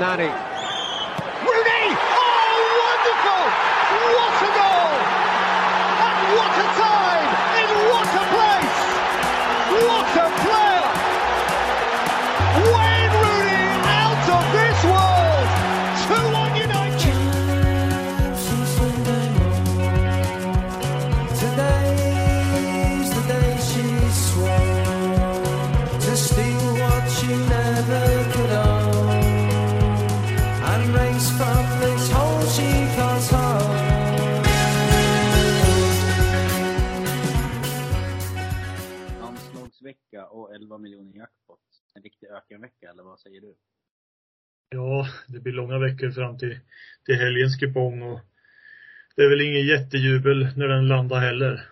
Nani. Rooney! Oh, wonderful! What a goal! And what a time! En ökenvecka, eller vad säger du? Ja, det blir långa veckor fram till, till helgens kupong och det är väl ingen jättejubel när den landar heller.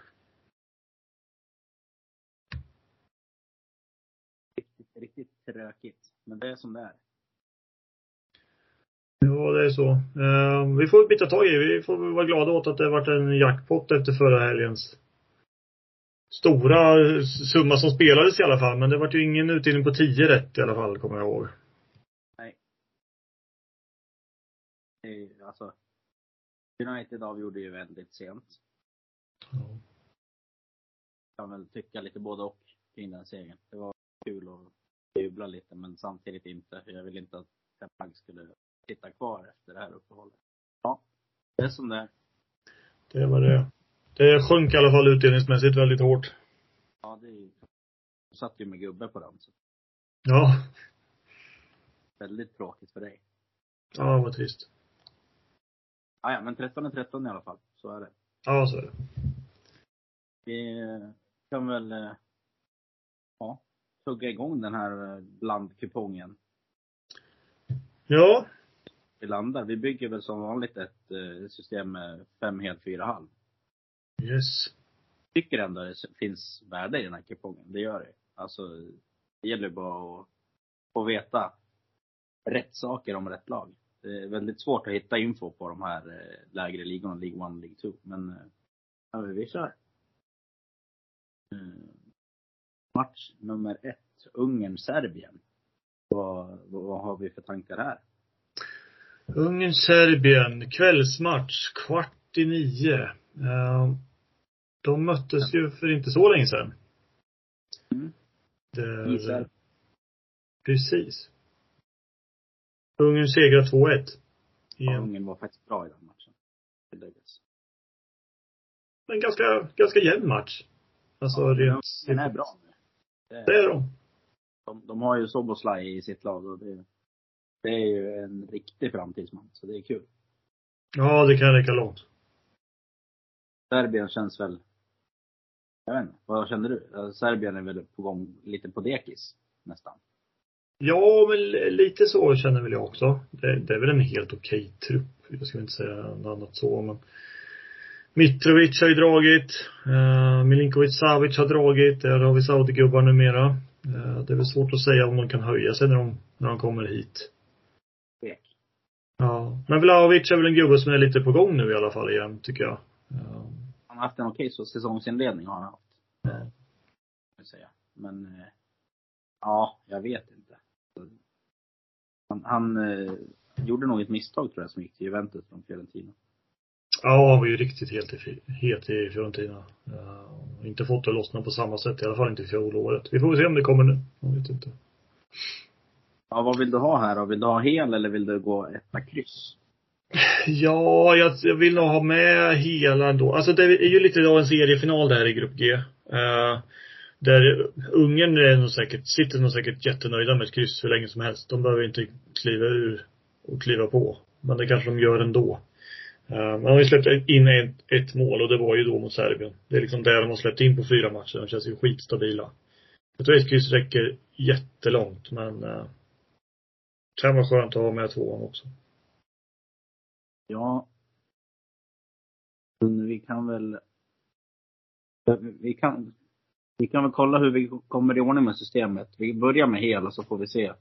Riktigt, riktigt tråkigt. Men det är som det är. Ja, det är så. Eh, vi får bita tag i Vi får vara glada åt att det varit en jackpot efter förra helgens stora summa som spelades i alla fall. Men det vart ju ingen utdelning på 10 rätt i alla fall, kommer jag ihåg. Det ju- alltså, United avgjorde ju väldigt sent. Ja. kan väl tycka lite både och kring den segern. Det var kul att jubla lite, men samtidigt inte. Jag vill inte att Ten skulle sitta kvar efter det här uppehållet. Ja, det är som det är. Det var det. Det sjönk i alla fall utdelningsmässigt väldigt hårt. Ja, det är satt ju med gubbe på den, så Ja. väldigt tråkigt för dig. Ja, vad trist. Ah, ja, men 13 är 13 i alla fall. Så är det. Ja, så är det. Vi kan väl, eh, ja, tugga igång den här eh, blandkupongen. Ja. Vi landar. Vi bygger väl som vanligt ett eh, system med fem helt, fyra halv. Yes. tycker ändå det finns värde i den här kupongen. Det gör det. Alltså, det gäller bara att få veta rätt saker om rätt lag. Det är väldigt svårt att hitta info på de här eh, lägre ligorna, League 1 League 2. Men, eh, ja, vi kör. Eh, Match nummer ett, Ungern-Serbien. Vad, vad, har vi för tankar här? Ungern-Serbien, kvällsmatch, kvart i nio. Eh, De möttes ju för inte så länge sedan. Mm. Där, Israel. Precis. Ungern segrar 2-1. I Ja, Ungern var faktiskt bra i den matchen. En ganska, ganska jämn match. Alltså Ja, rent... Den är bra nu. Det är de. De, de har ju Soboslaj i sitt lag och det, det är ju en riktig framtidsman, så det är kul. Ja, det kan räcka långt. Serbien känns väl, jag vet inte, vad känner du? Alltså, Serbien är väl på gång lite på dekis, nästan. Ja, men li- lite så känner väl jag också. Det, det är väl en helt okej trupp. Jag ska inte säga något annat så, men Mitrovic har ju dragit. Uh, Milinkovic Savic har dragit. Där har vi Saudi-gubbar numera. Eh, det är väl svårt att säga om de kan höja sig när de, när de kommer hit. Tvek. Ja. Men Vlahovic är väl en gubbe som är lite på gång nu i alla fall igen, tycker jag. Eh, haft en okej så säsongsinledning har han haft. Jag säga. Men, eh, ja, jag vet inte. Han, han eh, gjorde nog ett misstag tror jag som gick till Juventus från Fiorentina. Ja, han var ju riktigt helt i, het i Fiorentina. Uh, inte fått det lossna på samma sätt, i alla fall inte fjolåret. Vi får se om det kommer nu. Jag vet inte. Ja, vad vill du ha här då? Vill du ha hel eller vill du gå etta kryss? Ja, jag, jag vill nog ha med hela ändå. Alltså det är ju lite av en seriefinal där i Grupp G. Uh, där Ungern är nog säkert, sitter nog säkert jättenöjda med ett kryss hur länge som helst. De behöver inte kliva ur och kliva på. Men det kanske de gör ändå. Uh, de har ju släppt in ett, ett mål och det var ju då mot Serbien. Det är liksom där de har släppt in på fyra matcher. De känns ju skitstabila. Jag tror ett kryss räcker jättelångt men uh, kan vara skönt att ha med tvåan också. Ja. Men vi kan väl vi kan, vi kan väl kolla hur vi kommer i ordning med systemet. Vi börjar med hela så får vi se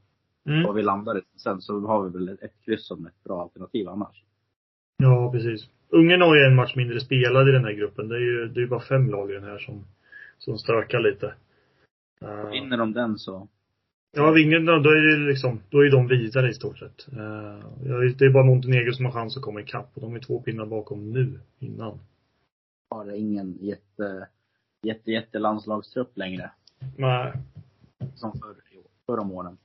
Mm. var vi landar i. Sen så har vi väl ett, kryss som ett bra alternativ annars. Ja, precis. Ungern har ju en match mindre spelad i den här gruppen. Det är ju, det är bara fem lag i den här som, som stökar lite. Uh, Vinner de den så Ja, vinner de, då är det liksom, då är de vidare i stort sett. Eh, det är bara Montenegro som har chans att komma ikapp och de är två pinnar bakom nu, innan. Har ingen jätte, jätte, jätte landslagstrupp längre. Nej. Som förr, förr om åren.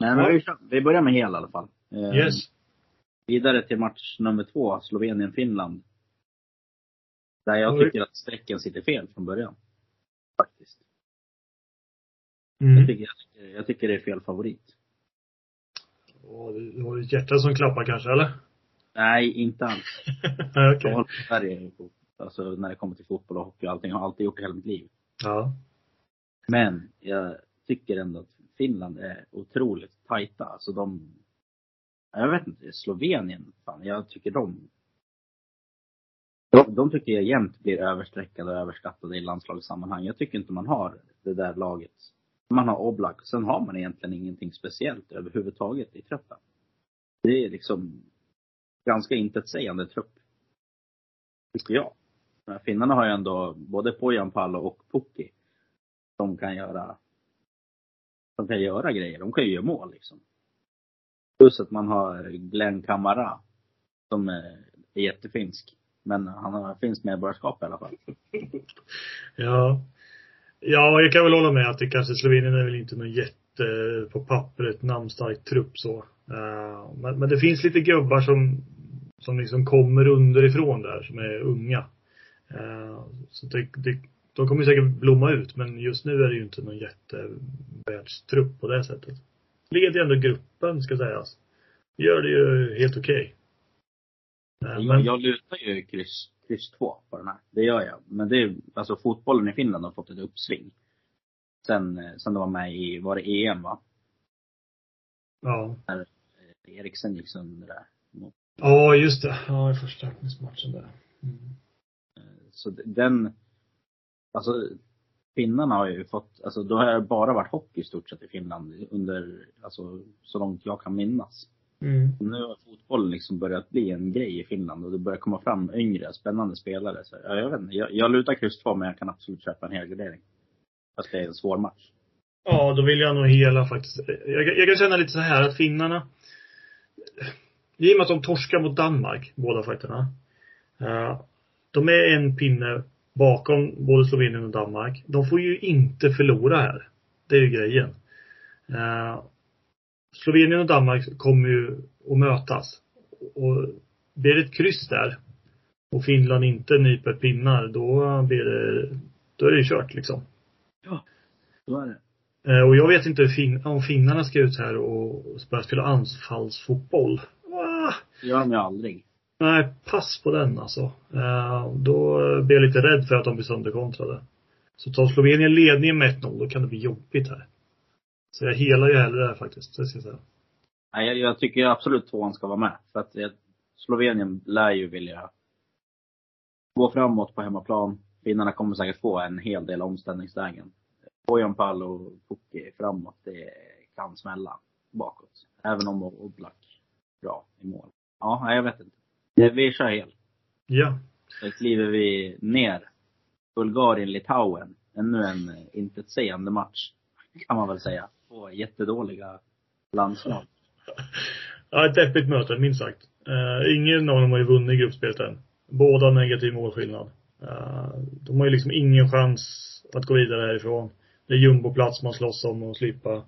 Nej, men vi, vi börjar med hel i alla fall. Eh, Yes. Vidare till match nummer två, Slovenien-Finland. Där jag tycker att strecken sitter fel från början. Faktiskt. Mm. Jag, tycker, jag, tycker, det är fel favorit. Åh, Du har ett hjärta som klappar kanske, eller? Nej, inte alls. Nej, Jag håller på Sverige, alltså när det kommer till fotboll och hockey och allting. Jag har alltid gjort det hela mitt liv. Ja. Men jag tycker ändå att Finland är otroligt tajta. Alltså de, jag vet inte, Slovenien, fan, jag tycker de, de, de tycker jag jämt blir överstreckade och överskattade i landslagssammanhang. Jag tycker inte man har det där laget. Man har Oblak, sen har man egentligen ingenting speciellt överhuvudtaget i truppen. Det är liksom ganska intetsägande trupp. Tycker jag. Men Finnarna har ju ändå både Pojanpalo och Pukki. Som kan göra Som kan göra grejer. De kan ju göra mål liksom. Plus att man har Glenn Kamara. Som är jättefinsk. Men han har finskt medborgarskap i alla fall. Ja. Ja, jag kan väl hålla med att det kanske Slovenien är väl inte någon jätte, på pappret, namnstark trupp så. Eh, men, men det finns lite gubbar som, som liksom kommer underifrån där, som är unga. Eh, så det, det, de kommer säkert blomma ut, men just nu är det ju inte någon jättevärldstrupp på det sättet. Leder ändå gruppen, ska sägas. Gör det ju helt okej. Eh, Jag, men- jag lutar ju kryss, kryss två på den här. Det gör jag. Men det är, alltså fotbollen i Finland har fått ett uppsving. Sen, eh, sen de var med i, var det EM va? Ja. När eh, Eriksen gick sönder där. Ja, just det. Ja, i första öppningsmatchen där. Mm. Så d- den, alltså finnarna har ju fått, alltså då har det bara varit hockey i stort sett i Finland under, alltså så långt jag kan minnas. Mm. Nu har fotbollen liksom börjat bli en grej i Finland och det börjar komma fram yngre, spännande spelare. Så, ja, jag vet inte, jag, jag lutar kryss två men jag kan absolut köpa en helgardering. Fast det är en svår match. Ja, då vill jag nog hela faktiskt. Jag, jag kan känna lite så här att finnarna, i och med att de torskar mot Danmark, båda fighterna. eh, de är en pinne bakom både Slovenien och Danmark. De får ju inte förlora här. Det är ju grejen. Eh, Slovenien och Danmark kommer ju att mötas. Och blir det ett kryss där och Finland inte nyper pinnar, då blir det, då är det kört liksom. Så är det. Eh, Och jag vet inte hur fin- om finnarna ska ut här och börja spela anfallsfotboll. Ah, Det gör de ju aldrig. nej, pass på den alltså. Eh, Då blir jag lite rädd för att de blir sönderkontrade. Så tar Slovenien ledningen med 1-0, då kan det bli jobbigt här. Så jag helar ju hellre där faktiskt, det ska jag säga. Nej, jag, jag tycker absolut tvåan ska vara med. För att eh, Slovenien lär ju vilja gå framåt på hemmaplan. Finnarna kommer säkert få en hel del omställningslägen. Pojanpalo och Pukki framåt, det kan smälla bakåt. Även om Oblak bra i mål. Ja, nej, jag vet inte. Vi kör hel. Ja. Då kliver vi ner. Bulgarien-Litauen. Ännu en eh, intetsägande match. Kan man väl säga. Två jättedåliga landslag. Ja, ett deppigt möte, minst sagt. Eh, ingen av dem har ju vunnit gruppspelet än. Båda negativ målskillnad. Eh, de har ju liksom ingen chans att gå vidare härifrån. Det är jumboplats man slåss om och slippa.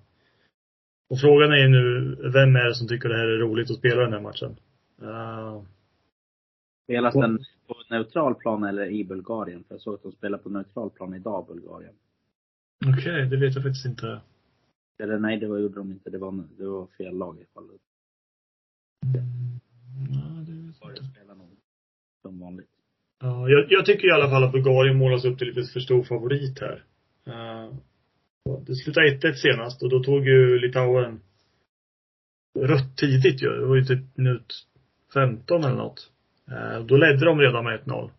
Och frågan är ju nu, vem är det som tycker det här är roligt att spela den här matchen? Eh, Spelas den på neutral plan eller i Bulgarien? För jag såg att de spelar på neutral plan idag, Bulgarien. Okej, det vet jag faktiskt inte. Eller nej, det var, gjorde de inte. Det var, det var fel lag i alla fall. Ja, det vet jag spelar nog som vanligt. Ja, jag, jag tycker i alla fall att Bulgarien målas upp till lite för stor favorit här. Eh, det slutade 1-1 senast och då tog ju Litauen rött tidigt ju. Det var ju typ minut 15 eller något. Eh, då ledde de redan med 1-0.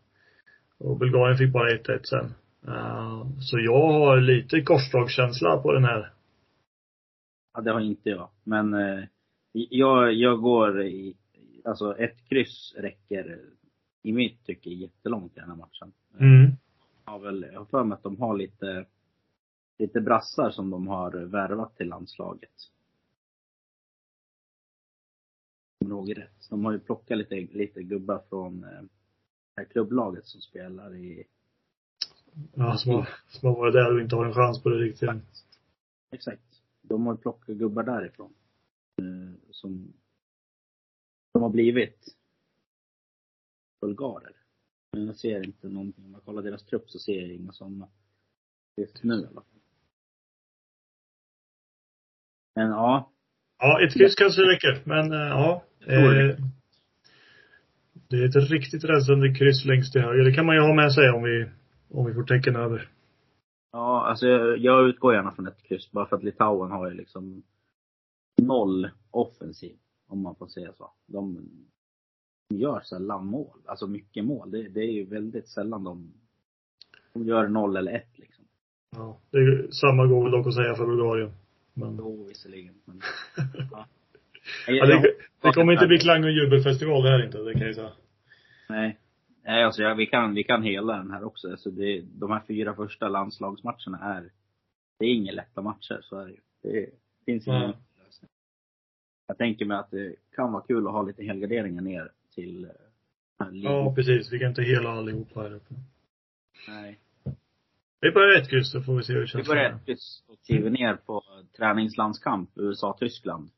Och Bulgarien fick bara 1-1 sen. Eh, så jag har lite korsdragskänsla på den här. Ja, det har inte jag. Men eh, jag, jag går i, alltså ett kryss räcker i mitt tycke jättelångt i den här matchen. Mm. Jag har väl, jag har för mig att de har lite, lite brassar som de har värvat till landslaget. Om jag ihåg rätt. De har ju plockat lite, lite gubbar från eh, det här klubblaget som spelar i Ja, som har, som har varit där och inte har en chans på det riktigt. Exakt. De har plockat gubbar därifrån. Eh, som, som har blivit bulgarer. Men jag ser inte någonting. Om jag kollar deras trupp så ser jag inga sådana. Just nu i alla fall. Men ja. Ja, ett kryss kanske räcker. Men eh, ja. Eh, det är ett riktigt rensande kryss längst till höger. Det kan man ju ha med sig om vi, om vi får tecken över. Ja, alltså jag, jag utgår gärna från ett kryss. Bara för att Litauen har ju liksom noll offensiv. Om man får säga så. De gör sällan mål. Alltså mycket mål. Det, det är ju väldigt sällan de, de gör noll eller ett liksom. Ja, det är, samma går väl dock att säga för Bulgarien. Men, Jo, visserligen. Men, ja. ja, det, det kommer inte bli klang och jubelfestival det här inte, det kan jag säga. Nej. Nej, alltså ja, vi kan, vi kan hela den här också. Alltså det, de här fyra första landslagsmatcherna är, det är inga lätta matcher, så är det ju. Det finns ingen Nej. lösning. Jag tänker mig att det kan vara kul att ha lite helgarderingar ner till eh. Ja, precis. Vi kan inte hela allihopa här uppe. Nej. Vi börjar ett kryss så får vi se hur det Vi känns. börjar ett kryss och kliver ner på träningslandskamp USA-Tyskland.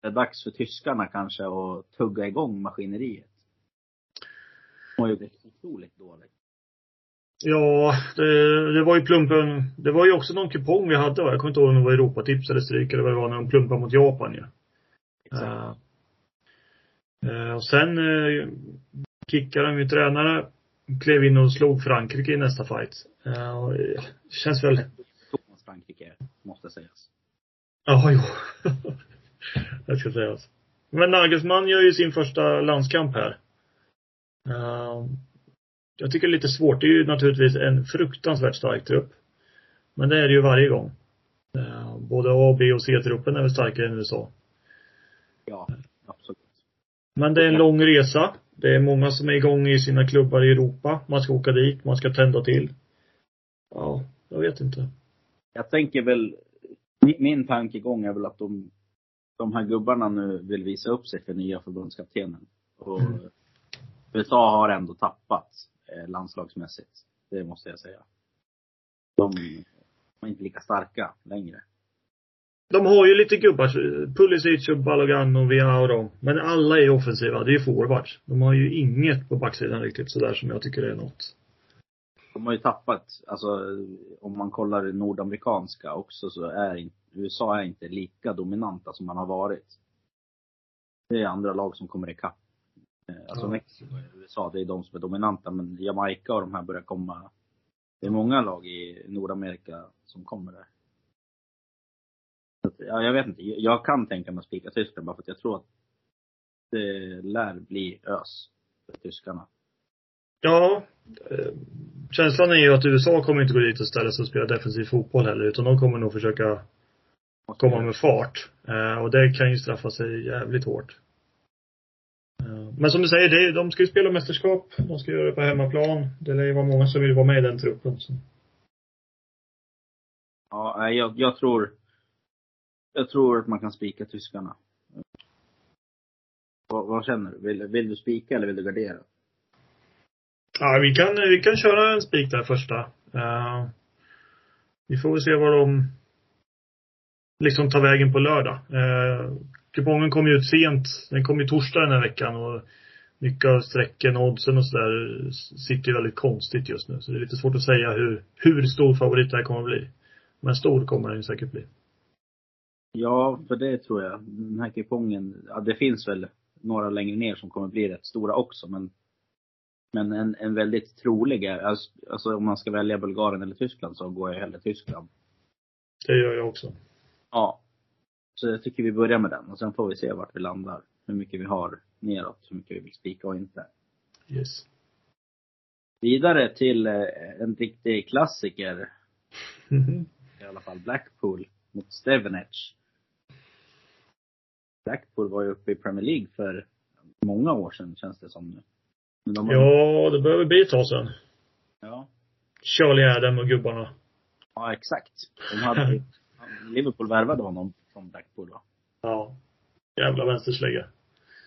Det är dags för tyskarna kanske att tugga igång maskineriet. Har ju otroligt dåligt. Ja, det, det var ju plumpen. Det var ju också någon kupong vi hade va? Jag kommer inte ihåg om det var Europatips eller stryk eller vad det var när de plumpade mot Japan ju. Ja. Eh, och sen eh, kickade de ju tränare. Klev in och slog Frankrike i nästa fight. Eh, och, eh, känns väl, Thomas Frankrike, måste sägas. ja jo. det ska sägas. Men Nagelsmann gör ju sin första landskamp här. Eh, jag tycker det är lite svårt. Det är ju naturligtvis en fruktansvärt stark trupp. Men det är det ju varje gång. Eh, både A, B och C-truppen är väl starkare än USA. Ja, absolut. Men det är en lång resa. Det är många som är igång i sina klubbar i Europa. Man ska åka dit, man ska tända till. Ja, jag vet inte. Jag tänker väl, min, min tankegång är väl att de, de här gubbarna nu vill visa upp sig för nya förbundskaptenen. Och Mm. USA har ändå tappat eh, landslagsmässigt. Det måste jag säga. De, de är inte lika starka längre. De har ju lite gubbar. Pulisic och Balogan och Via och dem. Men alla är offensiva. Det är ju forwards. De har ju inget på backsidan riktigt sådär som jag tycker är något. De har ju tappat, alltså om man kollar det nordamerikanska också så är USA är inte lika dominanta som man har varit. Det är andra lag som kommer ikapp. Eh, Alltså Ja. Mexiko och USA, det är de som är dominanta. Men Jamaica och de här börjar komma. Det är många lag i Nordamerika som kommer där. Att, Ja, jag vet inte. Jag kan tänka mig att spika Tyskland bara för att jag tror att det lär bli ös för tyskarna. Ja. Eh, känslan är ju att USA kommer inte gå dit och ställa sig och spela defensiv fotboll heller. Utan de kommer nog försöka komma med fart. Eh, och det kan ju straffa sig jävligt hårt. Men som du säger, det, de ska ju spela mästerskap. De ska göra det på hemmaplan. Det lär ju vara många som vill vara med i den truppen. Så. Ja, jag, jag tror, jag tror att man kan spika tyskarna. Vad, vad känner du? Vill, vill du spika eller vill du gardera? Ja, vi kan, vi kan köra en spik där första. Eh, vi får väl se vad de liksom tar vägen på lördag. Uh, kupongen kom ju ut sent. Den kom ju torsdag den här veckan och mycket av strecken, oddsen och sådär sitter ju väldigt konstigt just nu. Så det är lite svårt att säga hur, hur stor favorit det här kommer att bli. Men stor kommer den ju säkert bli. Ja, för det tror jag. Den här kupongen, ja det finns väl några längre ner som kommer bli rätt stora också men men en, en väldigt trolig är, alltså, alltså om man ska välja Bulgarien eller Tyskland så går jag hellre Tyskland. Det gör jag också. Ja. Så jag tycker vi börjar med den och sen får vi se vart vi landar. Hur mycket vi har neråt, hur mycket vi vill spika och inte. Yes. Vidare till eh, en riktig klassiker. I alla fall Blackpool mot Stevenage. Blackpool var ju uppe i Premier League för många år sedan känns det som nu. De har, Ja, det behöver bli ett tag sedan. ja. Charlie Adam och gubbarna. Ja, exakt. De hade, Liverpool värvade honom från Blackpool va? Ja. Jävla vänsterslägga.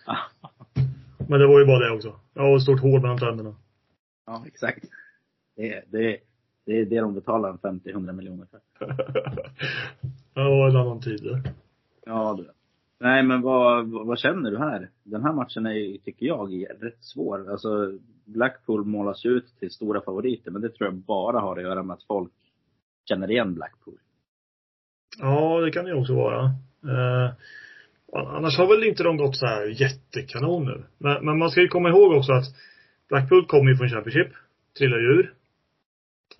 Men det var ju bara det också. Ja, och stort hål mellan tänderna. ja exakt. Det, är- det, det är det de betalar en 50-100 miljoner för. ja, det var en annan tid det. Ja, du. Nej, men vad, vad känner du här? Den här matchen är tycker jag, rätt svår. Alltså, Blackpool målas ut till stora favoriter, men det tror jag bara har att göra med att folk känner igen Blackpool. Ja, det kan det ju också vara. Eh, annars har väl inte de gått så här jättekanon nu. Men, men man ska ju komma ihåg också att Blackpool kommer ju från Championship, trillar ju ur.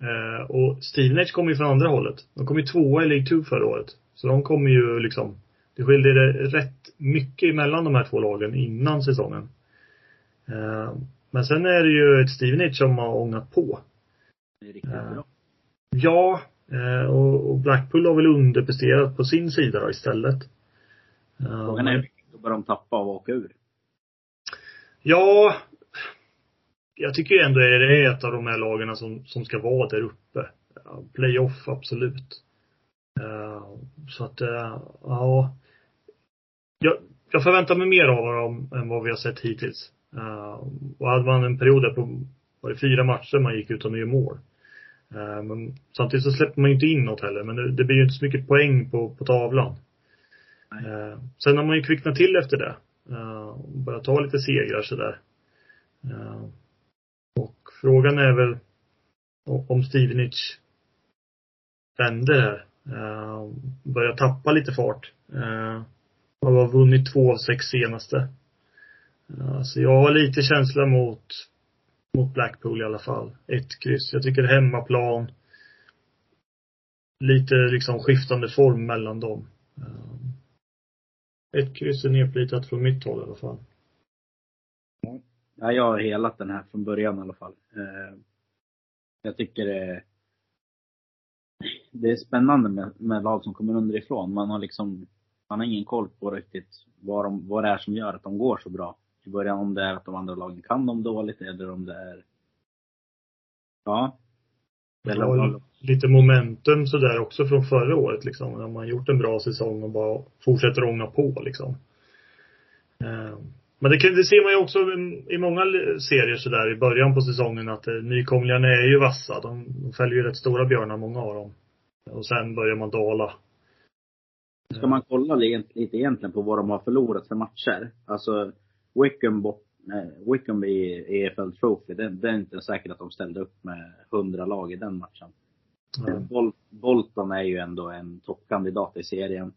Eh, och Stevenage kommer ju från andra hållet. De kom ju tvåa i League 2 förra året. Så de kommer ju liksom, det skiljer det rätt mycket emellan de här två lagen innan säsongen. Eh, men sen är det ju ett Stevenage som har ångat på. Det är riktigt Ja. bra. Ja, eh, och, och Blackpool har väl underpresterat på sin sida då istället. Eh, Frågan är hur klubbar de tappa att åka ur. Ja, jag tycker ändå att det är ett av de här lagen som, som ska vara där uppe. Playoff, absolut. Eh, så att, eh, ja. Jag, jag förväntar mig mer av dem än vad vi har sett hittills. Eh, och hade man en period där på, var det fyra matcher man gick utan att göra mål. Eh, men samtidigt så släpper man ju inte in något heller, men det, det blir ju inte så mycket poäng på, på tavlan. Nej. Eh, sen har man ju kvicknat till efter det. Eh, och börjat ta lite segrar sådär. Och frågan är väl om Stevenage vänder här. Börjar tappa lite fart. Har vunnit två av sex senaste. Så jag har lite känsla mot, mot Blackpool i alla fall. Ett kryss. Jag tycker hemmaplan. Lite liksom skiftande form mellan dem. Eh, ett kryss är nedplitat från mitt håll i alla fall. Ja, jag har helat den här från början i alla fall. Eh, jag tycker det, det är spännande med, med lag som kommer underifrån. Man har liksom, man har ingen koll på riktigt vad, de, vad det är som gör att de går så bra i början. Om det är att de andra lagen kan dem dåligt eller om det är, ja. Det Eller om, lite momentum sådär också från förra året liksom. När man gjort en bra säsong och bara fortsätter ånga på liksom. Eh, Men det, kan, det ser man ju också i- många serier sådär i början på säsongen att eh, nykomlingarna är ju vassa. De, de fäller ju rätt stora björnar, många av dem. Och sen börjar man dala. ska man kolla li- lite egentligen på vad de har förlorat för matcher. Alltså, Wickham, i EFL Trophy, det, det är inte säkert att de ställde upp med hundra lag i den matchen. Ja. Bol- Bolton är ju ändå en toppkandidat i serien.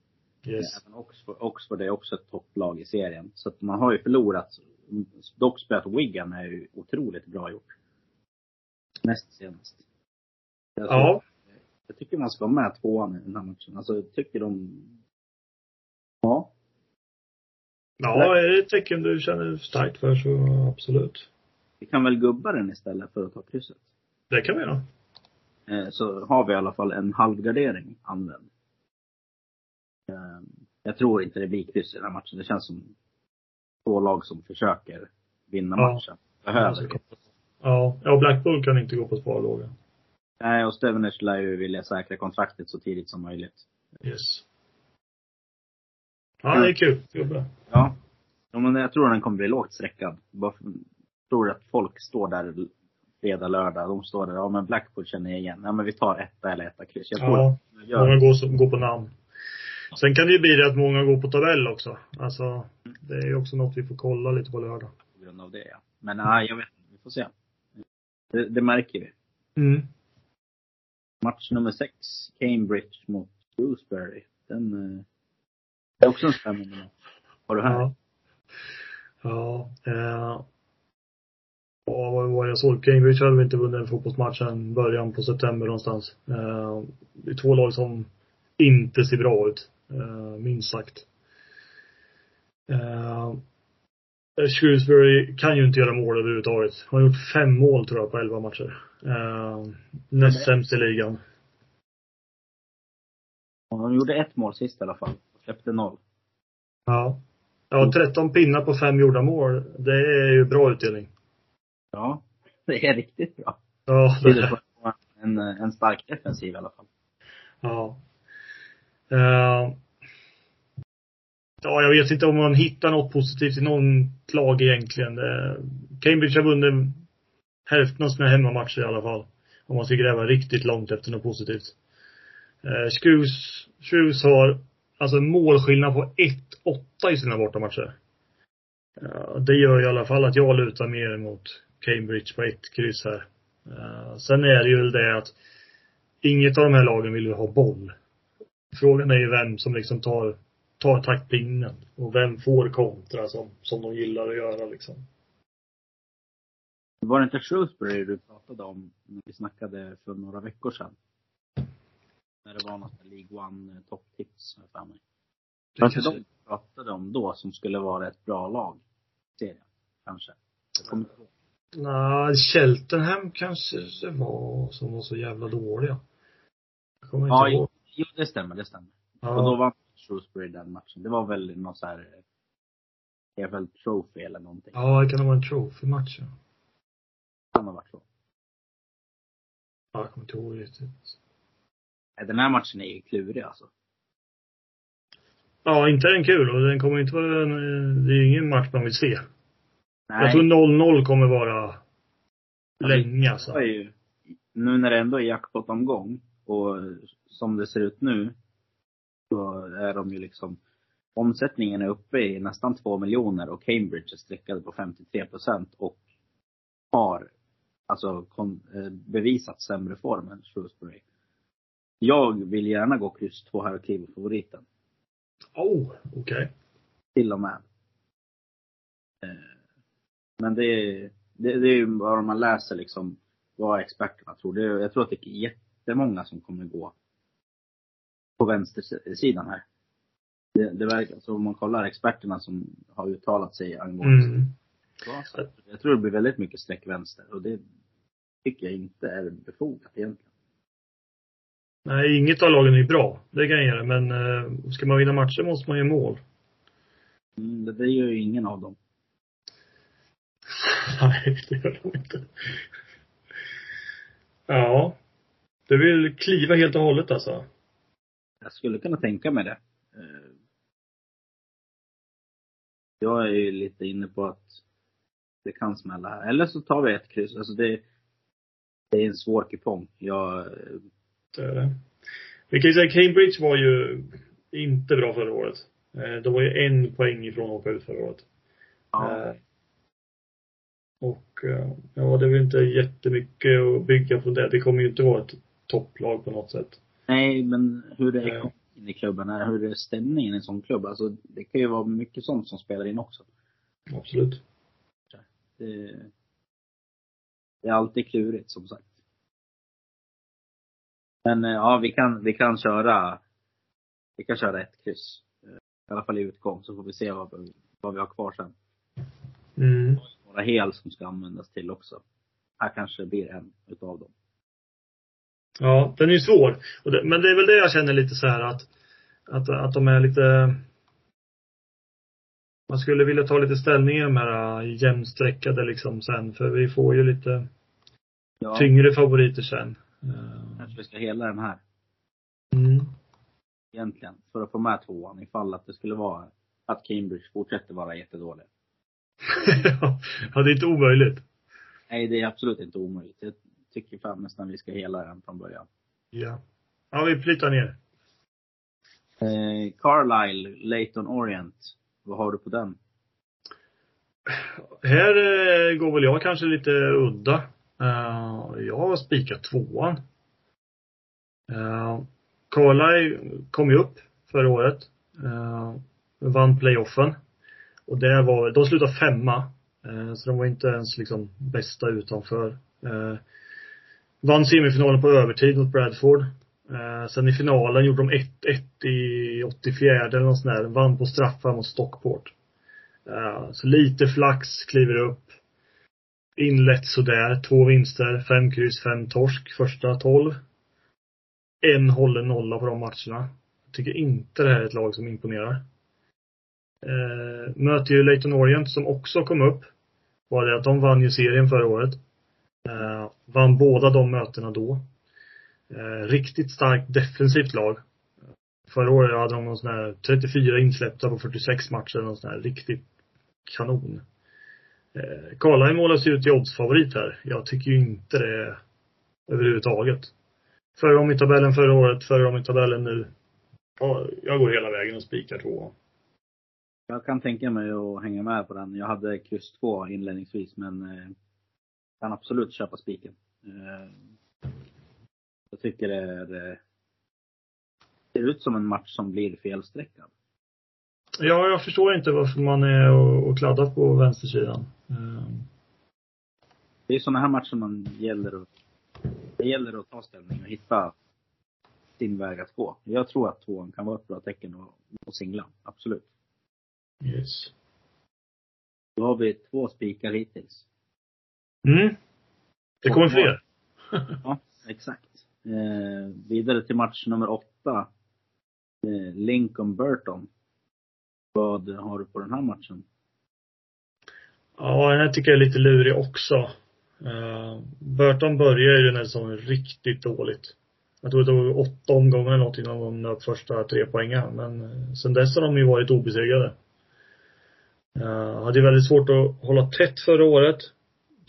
Yes. Även Oxford, Oxford är också ett topplag i serien. Så att man har ju förlorat. Dock spelat Wigan är ju otroligt bra gjort. Näst senast. Jag, Ja. jag tycker man ska ha med tvåan i den här matchen. Alltså, jag tycker de... Ja. Ja, är det ett tecken du känner starkt för så absolut. Vi kan väl gubba den istället för att ta krysset. Det kan vi göra. Eh, så har vi i alla fall en halvgardering använd. Eh, jag tror inte det blir kryss i den här matchen. Det känns som två lag som försöker vinna Ja. matchen. Behöver. Ja, ja Blackpool kan inte gå på sparlåga. Nej, och Stevenage lär ju vilja säkra kontraktet så tidigt som möjligt. Yes. Ja, det är kul. Jobba. Ja. ja men jag tror den kommer bli lågt sträckad. Jag tror att folk står där fredag, lördag. De står där, ja men Blackpool känner jag igen. Ja men vi tar etta eller etta kryss. Jag tror Ja, gör många går, går på namn. Sen kan det ju bli det att många går på tabell också. Alltså, det är ju också något vi får kolla lite på lördag. på grund av det ja. Men nej, jag vet inte. Vi får se. Det, det märker vi. Mm. Match nummer sex, Cambridge mot Shrewsbury. Den eh, är också en spännande. Har du här? Ja. Ja. Eh, ja, vad var det jag såg? Cambridge hade väl inte vunnit en fotbollsmatch sedan början på september någonstans. Eh, det är två lag som inte ser bra ut. Eh, minst sagt. Eh, Shrewsbury kan ju inte göra mål överhuvudtaget. Han har gjort fem mål tror jag på elva matcher. Eh, näst sämst i ligan. De gjorde ett mål sist i alla fall. Släppte noll. Ja. Ja, 13 pinnar på fem gjorda mål. Det är ju bra utdelning. Ja, det är riktigt bra. Ja, Tyder på en, en stark defensiv i alla fall. Ja. Eh, ja, jag vet inte om man hittar något positivt i någon lag egentligen. Eh, Cambridge har vunnit hälften av sina hemmamatcher i alla fall. Om man ska gräva riktigt långt efter något positivt. Shrews har alltså målskillnad på 1-8 i sina bortamatcher. Det gör i alla fall att jag lutar mer mot Cambridge på ett kryss här. Sen är det ju det att inget av de här lagen vill ju ha boll. Frågan är ju vem som liksom tar, tar taktpinnen och vem får kontra som, som de gillar att göra liksom. Var det inte Shrewsbury du pratade om när vi snackade för några veckor sedan? När det var något League One eh, topptips, har jag för mig. Det kanske- de pratade om då som skulle vara ett bra lag? i Serien, kanske. Jag kommer inte ihåg. Nej, Cheltenham kanske det var som var så jävla dåliga. Jag kommer Ja, inte ihåg. jo, det stämmer, det stämmer. Ja. Och då vann Shrewsbury den matchen. Det var väl någon så här EFL Trophy eller någonting. Ja, det kan vara en trophy-match. Ja. Kan ha varit så. Ja, jag kommer inte ihåg riktigt. Den här matchen är ju klurig alltså. Ja, inte den kul och den kommer inte vara, en- det är ingen match man vill se. Nej, Jag tror 0-0 kommer vara länge alltså. det ju, nu när det ändå är jackpot-omgång och som det ser ut nu så är de ju liksom Omsättningen är uppe i nästan två miljoner och Cambridge är streckade på 53 procent och har alltså kon, eh, bevisat sämre form än Shrewsbury. Jag vill gärna gå kryss två här och kliva favoriten. Oh, okej. Till och med. Eh, Men det är, det, det är ju bara om man läser liksom vad experterna tror. Det, jag tror att det är jättemånga som kommer gå på vänstersidan här. Det, det verkar, alltså om man kollar experterna som har uttalat sig angående Mm. så, så Jag tror det blir väldigt mycket streck vänster och det tycker jag inte är befogat egentligen. Nej, inget av lagen är bra. Det kan jag ge. Men eh, ska man vinna matcher måste man göra mål. Mm, det, gör ju ingen av dem. Nej, det gör de inte. Ja. Du vill kliva helt och hållet alltså? Jag skulle kunna tänka mig det. Eh, Jag är ju lite inne på att det kan smälla. Eller så tar vi ett kryss. Alltså det, det är en svår kupong. Jag, Det är det. Vi kan ju säga Cambridge var ju inte bra förra året. Eh, De var ju en poäng ifrån att åka ut förra året. ja, Eh, Och eh, ja, det är väl inte jättemycket att bygga på det. Det kommer ju inte vara ett topplag på något sätt. nej, men hur är ekonomin i klubben? Är- Hur är stämningen i en sån klubb? Alltså det kan ju vara mycket sånt som spelar in också. Absolut. Det, det är alltid klurigt som sagt. Men eh, ja, vi kan, vi kan köra, vi kan köra ett kryss. I alla fall i utgång, så får vi se vad, vad vi har kvar sen. Mm. Några hel som ska användas till också. Här kanske det blir en utav dem. Ja, den är ju svår. Men det är väl det jag känner lite så här att, att, att de är lite man skulle vilja ta lite ställning i de här äh, jämnsträckade liksom sen, för vi får ju lite Ja, tyngre favoriter sen. Eh, kanske vi ska hela den här Mm. egentligen. För att få med tvåan ifall att det skulle vara att Cambridge fortsätter vara jättedålig. ja, det är inte omöjligt. Nej, det är absolut inte omöjligt. Jag tycker fan nästan vi ska hela den från början. Ja. Ja, vi plitar ner. Eh, Carlisle, Leighton Orient. Vad har du på den? Här eh, går väl jag kanske lite udda. Eh, jag har spikat tvåan. Eh, uh, Carlisle kom ju upp förra året. Uh, vann playoffen. Och det var, de slutade femma. Så de var inte ens liksom bästa utanför. Vann semifinalen på övertid mot Bradford. Sen i finalen gjorde de 1-1 i 84 eller något sånt där. Vann på straffar mot Stockport. Så lite flax, kliver upp. Inlett sådär. Två vinster, fem kryss, fem torsk första tolv. En hållen nolla på de matcherna. Jag tycker inte det här är ett lag som imponerar. Eh, möter ju Leighton Orient som också kom upp. Var det att de vann ju serien förra året. Eh, vann båda de mötena då. Eh, riktigt starkt defensivt lag. Förra året hade de någon sån här 34 insläppta på 46 matcher, någon sån här riktigt kanon. Eh, Karlheim målas ju ut till oddsfavorit här. Jag tycker ju inte det överhuvudtaget. Förra om i tabellen förra året, förra om i tabellen nu. Ja, jag går hela vägen och spikar två. Jag kan tänka mig att hänga med på den. Jag hade kryss 2 inledningsvis men eh, kan absolut köpa spiken. Eh, jag tycker det är, eh, ser ut som en match som blir felsträckad. Ja, jag förstår inte varför man är och, och kladdar på vänstersidan. Eh, Det är sådana här matcher man gäller att, det gäller att ta ställning och hitta sin väg att gå. Jag tror att tvåan kan vara ett bra tecken och, och singla. Absolut. yes. Då har vi två spikar hittills. Mm. Det kommer fler. Ja, exakt. Eh, vidare till match nummer åtta. Eh, Lincoln Burton. Vad har du på den här matchen? Ja, den här tycker jag är lite lurig också. Uh, Burton började ju den här säsongen riktigt dåligt. Jag tror det tog åtta omgångar eller något innan de nöp första tre poängen. Men eh, sen dess har de ju varit obesegrade. Uh, hade ju väldigt svårt att hålla tätt förra året.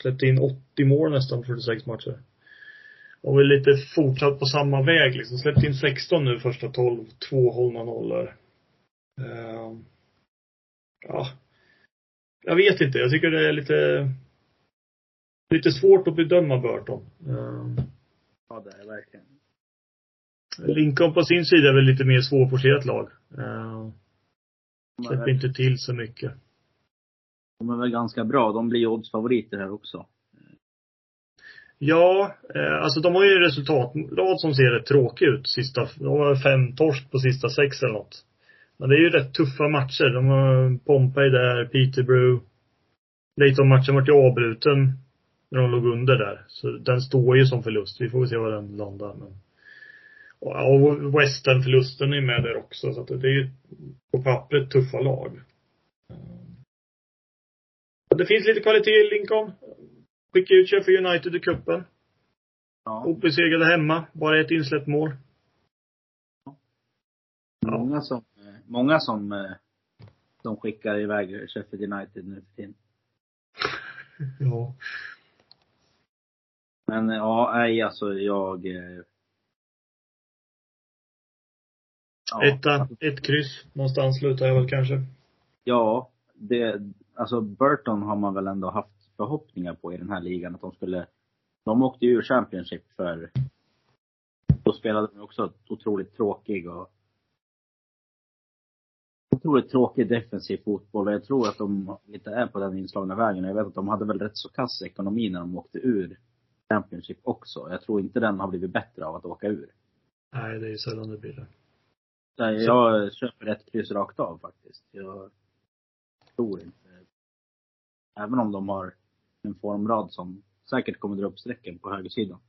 Släppte in 80 mål nästan på 46 matcher. Och väl lite fortsatt på samma väg liksom. Släppte in 16 nu första 12, två hållna nollor. Uh, ja. Jag vet inte. Jag tycker det är lite lite svårt att bedöma Burton. Ja, det är verkligen. Lincoln på sin sida är väl lite mer svårforcerat lag. De släpper inte till så mycket. de är väl ganska bra. De blir oddsfavoriter här också. Ja, eh, alltså de har ju en resultatrad som ser rätt tråkig ut. Sista, de har fem torsk på sista sex eller något. Men det är ju rätt tuffa matcher. De har Pompey där, Peterborough. Leighton-matchen vart ju avbruten när de låg under där. Så den står ju som förlust. Vi får väl se var den landar. Men... Och, Western-förlusten är med där också. Så att det är ju på pappret tuffa lag. Det finns lite kvalitet i Lincoln. Skicka ut Sheffield United i cupen. Ja. Obesegrade hemma. Bara ett insläppt mål. Ja. Många som, många som, eh, som skickar iväg Sheffield United nu för tiden. Ja. Men ja, nej alltså jag... eh, Ja, Etta, ett kryss. Någonstans slutar jag väl kanske. Ja, det, alltså Burton har man väl ändå haft förhoppningar på i den här ligan att de skulle, de åkte ju ur Championship för, då spelade de också otroligt tråkig och otroligt tråkig defensiv fotboll och jag tror att de lite är på den inslagna vägen. Jag vet att de hade väl rätt så kass ekonomi när de åkte ur Championship också. Jag tror inte den har blivit bättre av att åka ur. Nej, det är ju sällan det blir det. Nej, jag köper ett kryss rakt av faktiskt. Jag tror inte. Även om de har en formrad som säkert kommer dra upp strecken på högersidan.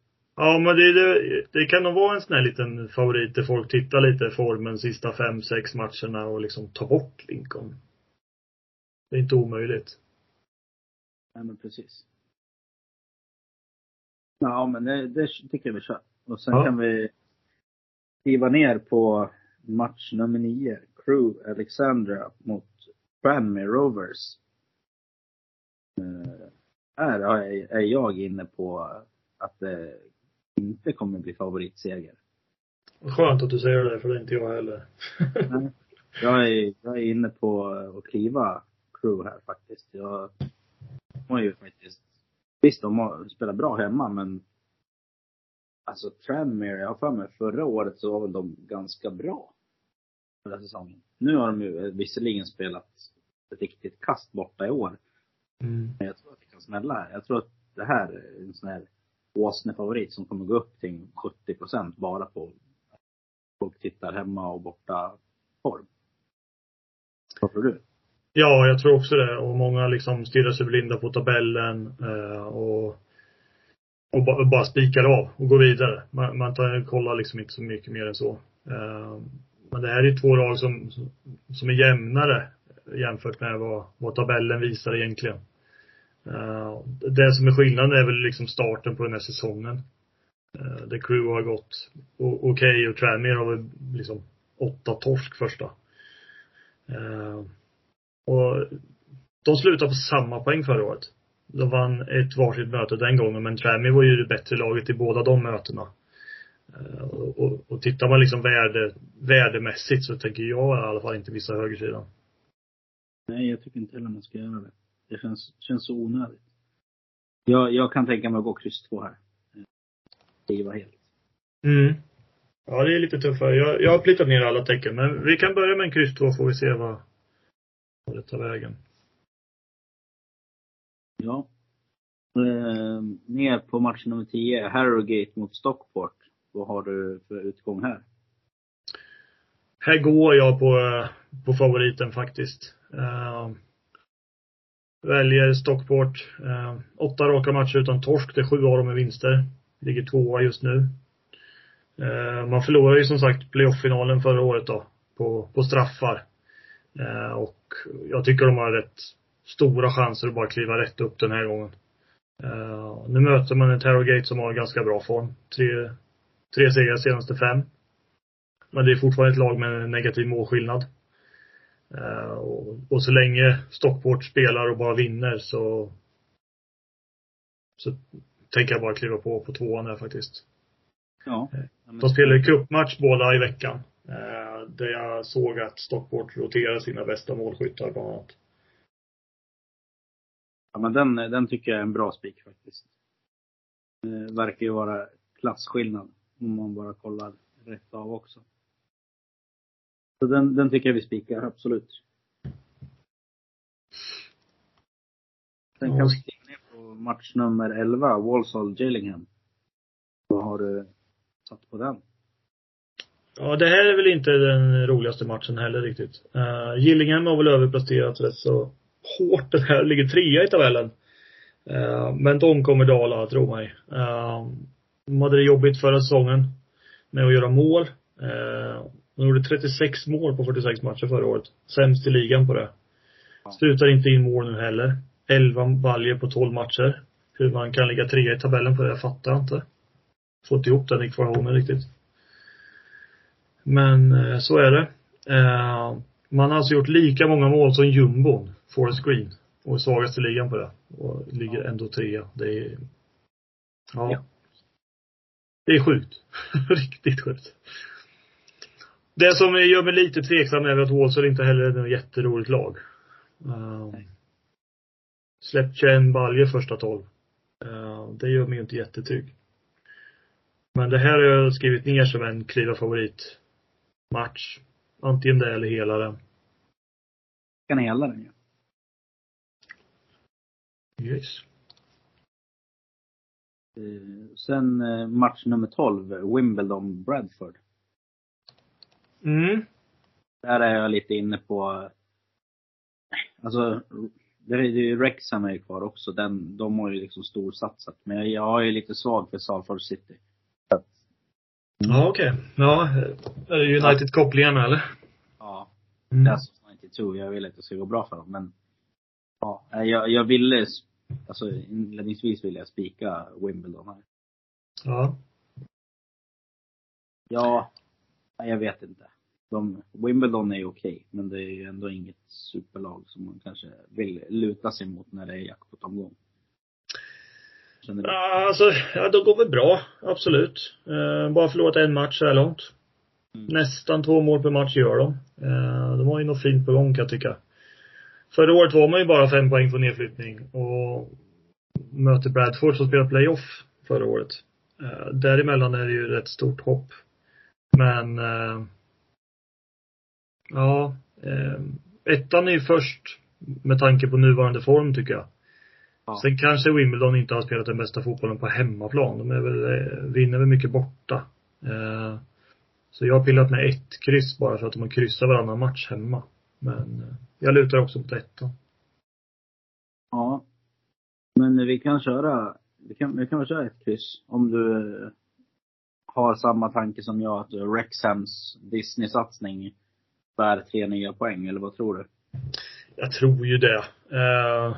Ja, men det, det, det kan nog vara en sån här liten favorit där folk tittar lite i formen sista fem, sex matcherna och liksom tar bort Lincoln. Det är inte omöjligt. Nej men precis. Ja men det, det tycker jag vi kör. Och sen Ja. kan vi skriva ner på match nummer nio. Crew Alexandra mot Tranmere Rovers. Eh, här är är jag inne på att det inte kommer bli favoritseger. Skönt att du säger det, för det är inte jag heller. Nej. Jag är, jag är inne på att kliva crew här faktiskt. Jag har ju faktiskt, visst de har spelat bra hemma men alltså Tranmere, jag har för mig förra året så var väl de ganska bra. Förra säsongen. Nu har de ju visserligen spelat ett riktigt kast borta i år. Mm. Men jag tror att det kan smälla. Jag tror att det här är en sån här åsnefavorit som kommer gå upp till 70 procent bara på folk tittar hemma och borta form. Vad tror du? Ja, jag tror också det. Och många liksom stirrar sig blinda på tabellen eh, och, och ba, bara spikar av och går vidare. Man, man tar, kollar liksom inte så mycket mer än så. Eh, men det här är två lag som, som är jämnare jämfört med vad, vad tabellen visar egentligen. Eh, det som är skillnaden är väl liksom starten på den här säsongen. The där Crew har gått okej okej och Tranmere har väl liksom åtta torsk första. Eh, och de slutade på samma poäng förra året. De vann ett varsitt möte den gången, men Tranmere var ju det bättre laget i båda de mötena. Och, och, och tittar man liksom värde, värdemässigt så tänker jag i alla fall inte missa högersidan. Nej, jag tycker inte heller man ska göra det. Det känns, känns så onödigt. Jag, jag kan tänka mig att gå kryss två här. Skriva helt. Mm. Ja, det är lite tuffare. Jag, jag har plitat ner alla tecken, men vi kan börja med en kryss 2 får vi se vad, vad det tar vägen. Ja. Eh, ner på match nummer 10, Harrogate mot Stockport. Vad har du för utgång här? Här går jag på, eh, på favoriten faktiskt. Uh, väljer Stockport. Eh, åtta raka matcher utan torsk, det är sju av dem är vinster. Ligger tvåa just nu. Eh, man förlorade ju som sagt playoff-finalen förra året då, på, på straffar. Eh, och jag tycker de har rätt stora chanser att bara kliva rätt upp den här gången. Eh, nu möter man ett Harrogate som har ganska bra form. Tre, tre segrar senaste fem. Men det är fortfarande ett lag med en negativ målskillnad. Uh, och, så länge Stockport spelar och bara vinner så så tänker jag bara kliva på på tvåan där faktiskt. Ja. De spelar ju cupmatch båda i veckan. Uh, där jag såg att Stockport roterar sina bästa målskyttar bland annat. Ja, men den, den tycker jag är en bra spik faktiskt. Det verkar ju vara klasskillnad om man bara kollar rätt av också. Så den, den tycker jag vi spikar, absolut. Sen kan vi kliva ner på match nummer 11, Walsall Gillingham. Vad har du satt på den? Ja, det här är väl inte den roligaste matchen heller riktigt. Uh, Gillingham har väl överpresterat rätt så hårt den här, ligger trea i tabellen. Uh, men de kommer dala, tro mig. Uh, de hade det jobbigt förra säsongen med att göra mål. Uh, de gjorde 36 mål på 46 matcher förra året. Sämst i ligan på det. Slutar inte in mål nu heller. 11 baljer på 12 matcher. Hur man kan ligga trea i tabellen på det, jag fattar inte. Inte ihop den ekvationen riktigt. Men eh, så är det. Eh, man har alltså gjort lika många mål som jumbon, Forest Green. Och är svagast i ligan på det. Och ligger ändå trea. Det är, ja. Ja. Det är sjukt. Riktigt sjukt. Det som gör mig lite tveksam är att Walsall inte heller är något jätteroligt lag. Uh, Nej. släppt 21 baljor första 12. Uh, det gör mig inte jättetrygg. Men det här har jag skrivit ner som en kliva favorit match. Antingen det eller hela den. Kan hela den ju. Yes. Eh, Sen eh, match nummer 12, Wimbledon Bradford. Mm. Där är jag lite inne på, alltså, det är ju Wrexham är ju kvar också. Den, de har ju liksom storsatsat. Men jag, jag är ju lite svag för Salford City. Ja, okej. Ja, är det United-kopplingarna eller? Ja, Mm. det är alltså 92. Jag vill att det ska gå bra för dem. Men, ja, jag, jag ville, alltså inledningsvis ville jag spika Wimbledon här. Ja. Ja, jag vet inte. De, Wimbledon är ju okej, men det är ju ändå inget superlag som man kanske vill luta sig mot när det är jackpot-omgång. Ja, alltså, ja, de går väl bra. Absolut. Eh, bara förlorat en match så här långt. Mm. Nästan två mål per match gör de. Eh, de har ju något fint på gång kan jag tycka. Förra året var man ju bara fem poäng från nedflyttning och möter Bradford som spelar playoff förra året. Eh, däremellan är det ju rätt stort hopp. Men eh, ja, eh, ettan är ju först med tanke på nuvarande form tycker jag. Ja. Sen kanske Wimbledon inte har spelat den bästa fotbollen på hemmaplan. De är väl, eh, vinner väl mycket borta. Eh, så jag har pillat med ett kryss bara för att de har kryssat varannan match hemma. Men eh, jag lutar också mot ettan. Ja. Men vi kan köra, vi kan, vi kan väl köra ett kryss. Om du har samma tanke som jag, att Rexhams Disney-satsning bär tre nya poäng, eller vad tror du? Jag tror ju det. Eh,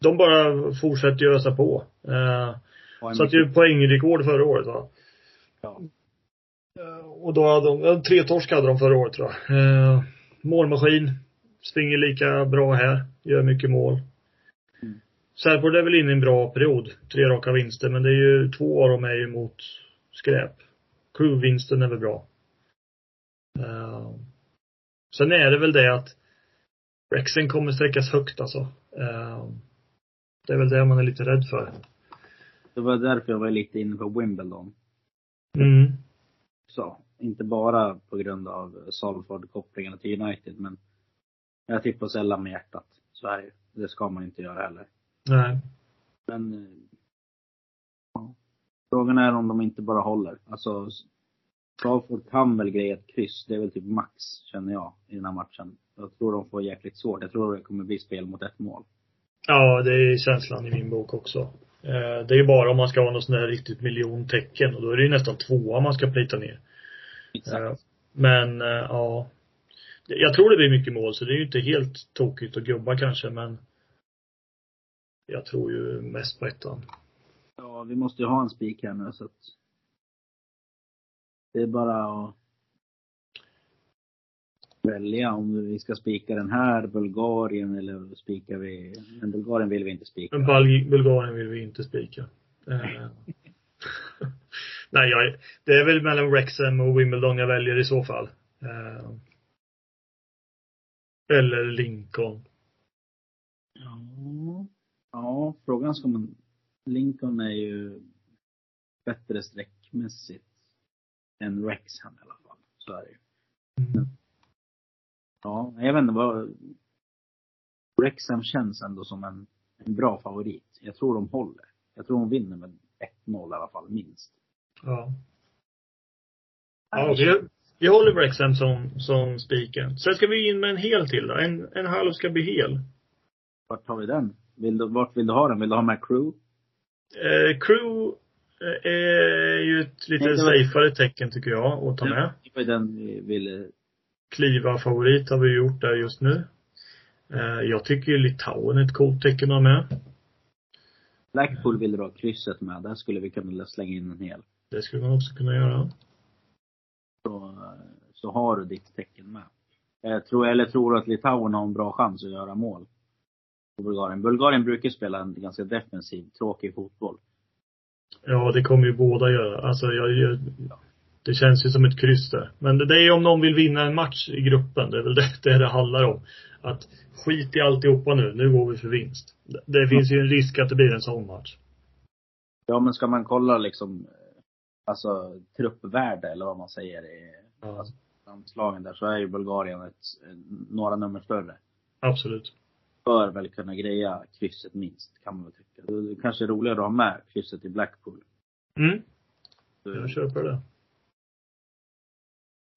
de bara fortsätter ju ösa på. Eh, Och en Satt ju poängrekord förra året va? Ja. Eh, Och då hade de, tre torsk hade de förra året tror jag. Eh, målmaskin. Springer lika bra här. Gör mycket mål. Särport är väl inne i en bra period. Tre raka vinster, men det är ju två av dem är ju mot skräp. Crew-vinsten är väl bra. Eh, sen är det väl det att Rexen kommer sträckas högt alltså. Eh, det är väl det man är lite rädd för. Det var därför jag var lite inne på Wimbledon. Mm. Så, inte bara på grund av Salford-kopplingen till United, men jag tippar sällan med hjärtat. Så är det. Det ska man inte göra heller. Nej. Men eh, ja. Frågan är om de inte bara håller. Alltså Salford kan väl greja ett kryss. Det är väl typ max, känner jag, i den här matchen. Jag tror de får jäkligt svårt. Jag tror det kommer bli spel mot ett mål. Ja, det är känslan i min bok också. Eh, Det är ju bara om man ska ha något sånt där riktigt miljontecken och då är det ju nästan tvåa man ska plita ner. Exakt. Eh, Men, ja. Jag tror det blir mycket mål så det är ju inte helt tokigt att gubba kanske men jag tror ju mest på ettan. Ja, vi måste ju ha en spik här nu så att det är bara att välja om vi ska spika den här, Bulgarien eller spikar vi, men Bulgarien vill vi inte spika. Men Bul- Bulgarien vill vi inte spika. Eh, Nej, jag, det är väl mellan Wrexham och Wimbledon jag väljer i så fall. Eh, Eller Lincoln. Ja. frågan ska man, Lincoln är ju bättre sträckmässigt än Wrexham i alla fall. Så är det ju. Mm. Ja, jag vet inte vad, Wrexham känns ändå som en, en bra favorit. Jag tror de håller. Jag tror de vinner med 1-0 i alla fall, minst. Ja. Ja, vi, vi håller Wrexham som, som spiken. Sen ska vi in med en hel till då. En, en halv ska bli hel. Vart har vi den? Vill du, vart vill du ha den? Vill du ha med crew? Eh, crew eh, är ju ett lite Nej, var- safeare tecken tycker jag att ta med. Det var den vi ville. Kliva favorit har vi gjort där just nu. Eh, jag tycker ju Litauen är ett coolt tecken att ha med. Blackpool vill du ha krysset med. Där skulle vi kunna slänga in en hel. Det skulle man också kunna göra. Så, så har du ditt tecken med. Jag tror, eller tror du att Litauen har en bra chans att göra mål? Bulgarien. Bulgarien brukar spela en ganska defensiv, tråkig fotboll. Ja, det kommer ju båda göra. Alltså, jag, jag, det känns ju som ett kryss där. Men det, är ju om någon vill vinna en match i gruppen. Det är väl det det, det handlar om. Att skit i alltihopa nu. Nu går vi för vinst. Det, finns ju en risk att det blir en sån match. Ja, men ska man kolla liksom, alltså truppvärde eller vad man säger i Ja, Alltså- landslagen där, så är ju Bulgarien ett, några nummer större. absolut. Bör väl kunna greja krysset minst, kan man väl tycka. Det är kanske är roligare att ha med krysset i Blackpool. Mm, Så jag köper det.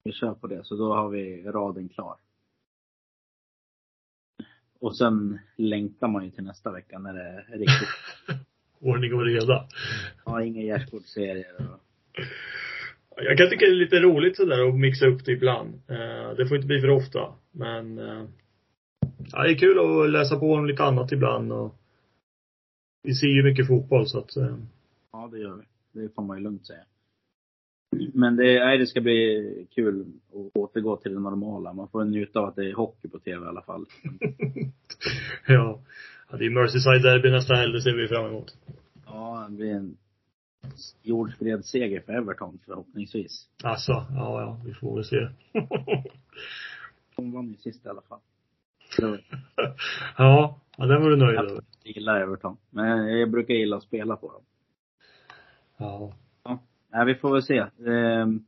Vi kör på det, så då har vi raden klar. Och sen längtar man ju till nästa vecka när det är riktigt, Ordning och reda. ja, inga gärdsgårdsserier och Jag kan tycka det är lite roligt sådär att mixa upp det ibland. Eh, det får inte bli för ofta. Men eh, ja, det är kul att läsa på om lite annat ibland och vi ser ju mycket fotboll så att eh, Ja, det gör vi. Det får man ju lugnt säga. Men det, nej, det ska bli kul att återgå till det normala. Man får njuta av att det är hockey på tv i alla fall. ja. ja. Det är Merseyside Derby nästa helg, det ser vi fram emot. Ja, det blir en jordskredsseger för Everton förhoppningsvis. Alltså, ja, ja, vi får väl se. De vann ju sist i alla fall. Ja, ja, den var du nöjd över. Jag gillar Everton. Men jag brukar gilla att spela på dem. Ja. Nej, vi får väl se. Ehm,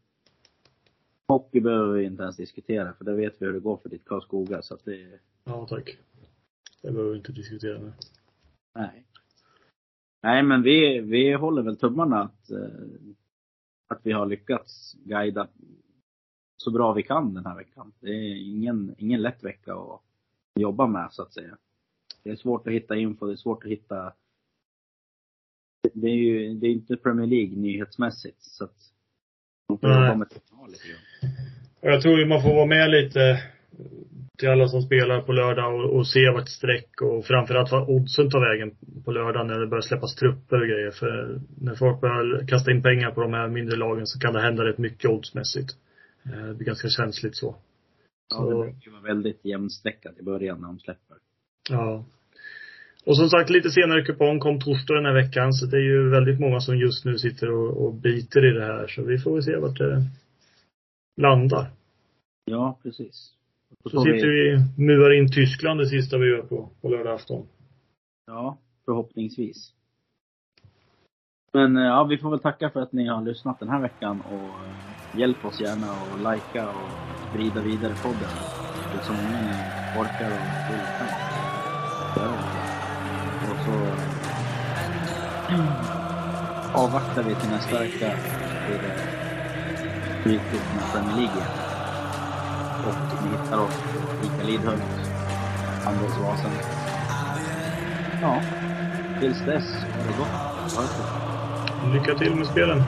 hockey behöver vi inte ens diskutera, för det vet vi hur det går för ditt Karlskoga. Så att det, Ja, tack. Det behöver vi inte diskutera nu. nej. Nej, men vi, vi håller väl tummarna att, eh, att vi har lyckats guida så bra vi kan den här veckan. Det är ingen, ingen lätt vecka att jobba med, så att säga. Det är svårt att hitta info, det är svårt att hitta det är ju, det är inte Premier League nyhetsmässigt, så att man får jobba med lite grann. Och jag tror ju man får vara med lite till alla som spelar på lördag och, och se vart streck och framförallt vad oddsen tar vägen på lördag när det börjar släppas trupper och grejer. För när folk börjar kasta in pengar på de här mindre lagen så kan det hända rätt mycket oddsmässigt. Eh, Det blir ganska känsligt så. Ja, Så- det brukar vara väldigt jämnstreckat i början när de släpper. Ja. Och som sagt, lite senare kupong kom torsdag den här veckan, så det är ju väldigt många som just nu sitter och, och biter i det här. Så vi får väl se vart det landar. Ja, precis. Och Så sitter vi muar in Tyskland det sista vi gör på, på lördag afton. Ja, förhoppningsvis. Men eh, ja, vi får väl tacka för att ni har lyssnat den här veckan och eh, hjälp oss gärna och likea och sprida vidare podden. Det som ni orkar och vill Och så avvaktar vi till nästa vecka hur det Stryktipset med Premier League. Och ni hittar oss på Ica Lidhult, Handelsvasen. Ja, tills dess, ha det gott. Ha det gott. Lycka till med spelen.